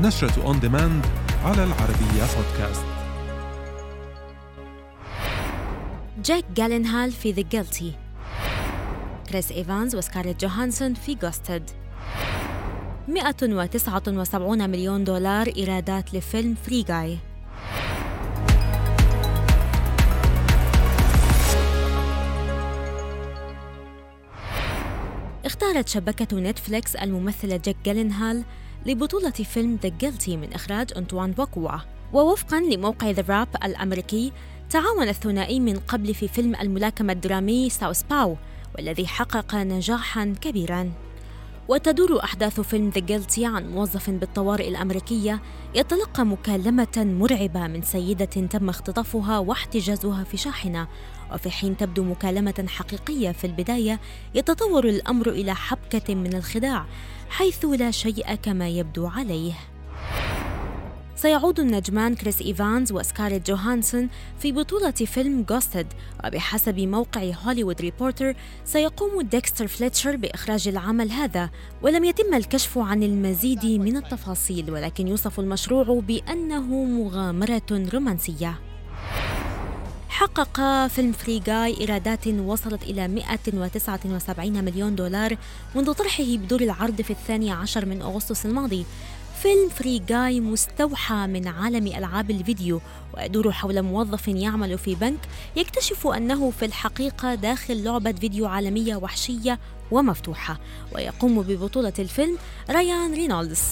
نشرة On Demand على العربية بودكاست جاك جالنهال في The Guilty كريس إيفانز وسكارلت جوهانسون في Ghosted 179 مليون دولار إيرادات لفيلم Free Guy اختارت شبكة نتفليكس الممثل جاك جالنهال لبطولة فيلم The Guilty من إخراج أنطوان بوكوا. ووفقا لموقع ذا راب الأمريكي تعاون الثنائي من قبل في فيلم الملاكمة الدرامي Southpaw والذي حقق نجاحا كبيرا. وتدور أحداث فيلم The Guilty عن موظف بالطوارئ الأمريكية يتلقى مكالمة مرعبة من سيدة تم اختطافها واحتجازها في شاحنة. وفي حين تبدو المكالمة حقيقية في البداية يتطور الأمر إلى حبكة من الخداع حيث لا شيء كما يبدو عليه. سيعود النجمان كريس إيفانز وسكارلت جوهانسون في بطولة فيلم Ghosted وبحسب موقع هوليوود ريبورتر سيقوم ديكستر فليتشر بإخراج العمل هذا ولم يتم الكشف عن المزيد من التفاصيل ولكن يوصف المشروع بأنه مغامرة رومانسية. حقق فيلم Free Guy إيرادات وصلت إلى 179 مليون دولار منذ طرحه بدور العرض في الثاني عشر من أغسطس الماضي. فيلم Free Guy مستوحى من عالم ألعاب الفيديو ويدور حول موظف يعمل في بنك يكتشف أنه في الحقيقة داخل لعبة فيديو عالمية وحشية ومفتوحة ويقوم ببطولة الفيلم ريان رينولدز.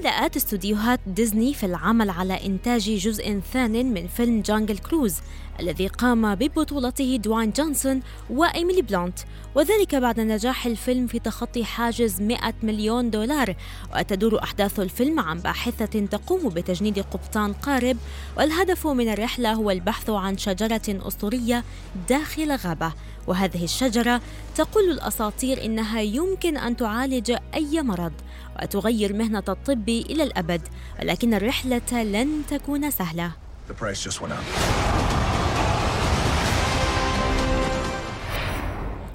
بدأت استوديوهات ديزني في العمل على إنتاج جزء ثان من فيلم Jungle Cruise الذي قام ببطولته دوان جونسون وإيميلي بلانت. وذلك بعد نجاح الفيلم في تخطي حاجز 100 مليون دولار وتدور أحداث الفيلم عن باحثة تقوم بتجنيد قبطان قارب. والهدف من الرحلة هو البحث عن شجرة أسطورية داخل غابة. وهذه الشجرة تقول الأساطير إنها يمكن أن تعالج أي مرض وتغير مهنة الطب إلى الأبد ولكن الرحلة لن تكون سهلة.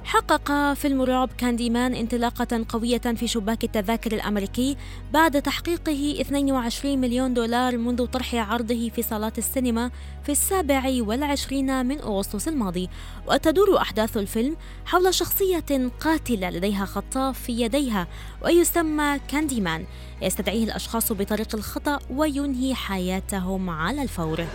حقق فيلم رعب كاندي مان انطلاقة قوية في شباك التذاكر الأمريكي بعد تحقيقه 22 مليون دولار منذ طرح عرضه في صالات السينما في السابع والعشرين من أغسطس الماضي. وتدور أحداث الفيلم حول شخصية قاتلة لديها خطاف في يديها ويسمى كاندي مان يستدعيه الأشخاص بطريق الخطأ وينهي حياتهم على الفور.